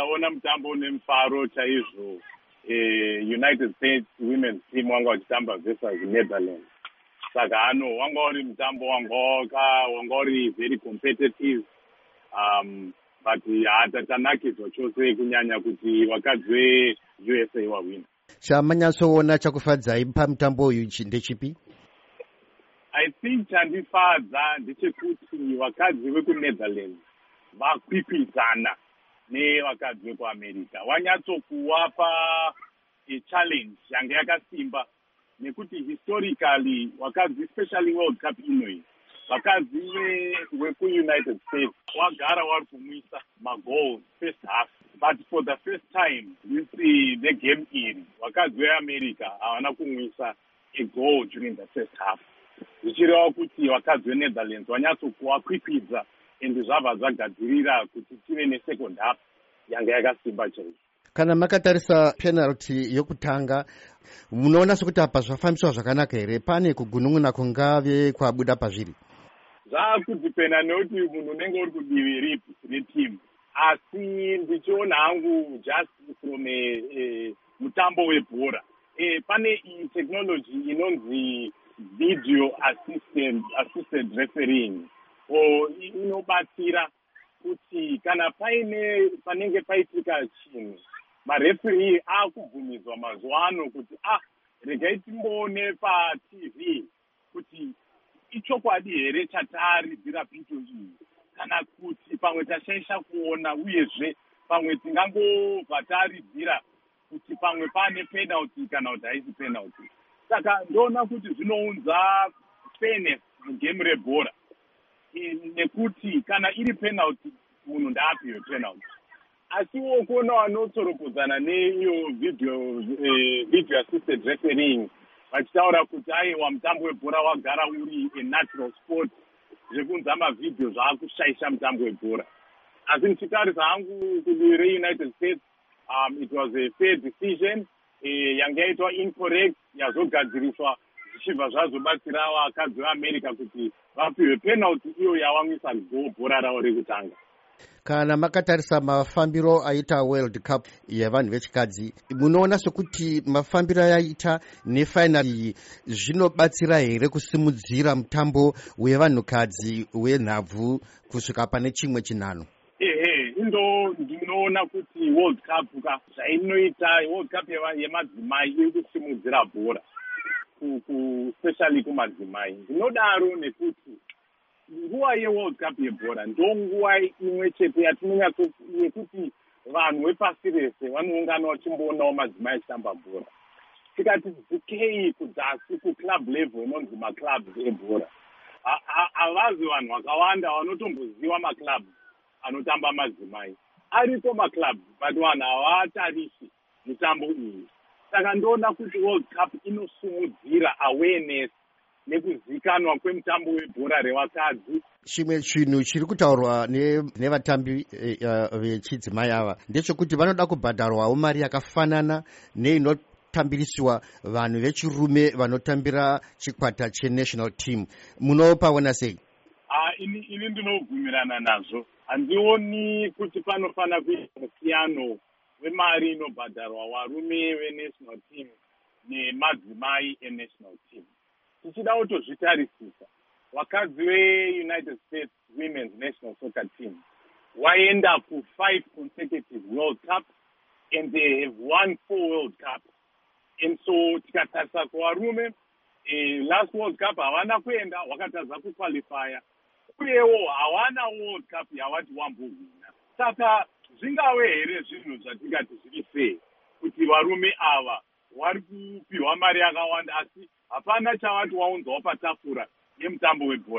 taona mutambo nemufaro chaizvo eh, united states women's team wanga wachitamba versus netherlands. Saka ano wanga uri mutambo wanga wanga uri very competitive um but hatatanakidzwa chose kunyanya kuti vakadzi veusa wahwina chamanyatsoona chakufadzai pamutambo uyu ndechipi? I think chandifadza ndechekuti vakadzi vekunetherlands vakwikwidzana nevakadzi vekuamerica wanyatsokuwapa challenge yange yakasimba nekuti historically vakadzi especially world cup inoi vakadzi vekuunited states wagara wari kumwisa magoals first half. But for the first time this negame iri. Vakadzi veamerica havana kumwisa agoal during the first half. Zvichireva kuti vakadzi venetherlands vanyatsokuvakwikwidza and zvabva zvagadzirira kuti tive nesecond half yanga yakasimba chaizvo. Kana makatarisa penalty yokutanga munoona sekuti apa zvafambiswa zvakanaka here? Pane kugunun'una kungave kwabuda pazviri? Zvakudhipenda nekuti munhu unenge uri kudivi ripi retimu asi ndichiona hangu just from mutambo webhora. E, pane technology inonzi video assistant, assistant refereing o inobatsira kuti kana paine panenge paitika chinhu mareferi akubvumidzwa mazuva ano kuti ah regai timboone patv kuti ichokwadi here chataridzira pito iyi? Kana kuti pamwe tashaisha kuona uyezve pamwe tingangobva taridzira kuti pamwe pane penalty kana kuti haisi penalty. Saka ndoona kuti zvinounza fairness mugemu rebhora nekuti kana iri penalty munhu ndaapiwe penalty? Asiwo kuona vanotsoropozana neiyo video eh, video assisted refereing vachitaura kuti aiwa mutambo webhora wagara uri anatural sport. Zvekunza mavhidhio zvaakushaisha mutambo webhora. Asi ndichitarisa hangu kudivi reunited states um, it was a fair decision. Eh, yanga yaitwa incorrect yazogadziriswa zvichibva zvazobatsira vakadzi veamerica kuti vapiwe penalty iyo yavamwisa go bhora ravo rekutanga. Kana makatarisa mafambiro aita world cup yevanhu vechikadzi munoona sekuti mafambiro ayaita nefainal iyi zvinobatsira here kusimudzira mutambo wevanhukadzi wenhabvu kusvika pane chimwe chinhano? Ehe indo ndinoona kuti world cup ka zvainoita world cup yemadzimai iri kusimudzira bhora especially kumadzimai. Ndinodaro nekuti nguva yeworld cup yebhora ndo nguva imwe chete yatinyayekuti vanhu vepasi rese vanoungana vachimboonavo madzimai achitamba bhora. Tikati dzikei kudzasi kuclub level inonzi maclubs ebhora. Havazi vanhu vakawanda vanotomboziva maclubs anotamba madzimai. Aripo maclubs but vanhu havatarisi mutambo uyu saka ndoona kuti world cup inosimudzira awareness nekuzikanwa kwemutambo webhora revakadzi. Chimwe chinhu chiri kutaurwa nevatambi vechidzimai ava ndechekuti vanoda kubhadharwawo mari yakafanana neinotambiriswa vanhu vechirume vanotambira chikwata chenational team. Munopaona sei? Ini ini ndinobvumirana nazvo. Handioni kuti panofanira kuita musiyano wemari inobhadharwa varume venational team nemadzimai enational team. Tichida kutozvitarisisa vakadzi veunited states women's national soccer team waenda kufive consecutive world cup and they have won four world cup. And so tikatarisa kuvarume eh, last world cup havana kuenda wakatadza kuqualifya uyewo hawana world cup yavati wambohwina saka zvingave here zvinhu zvatingati zviri fei kuti varume ava vari kupiwa mari yakawanda asi hapana chavati waunzawo patafura yemutambo webhora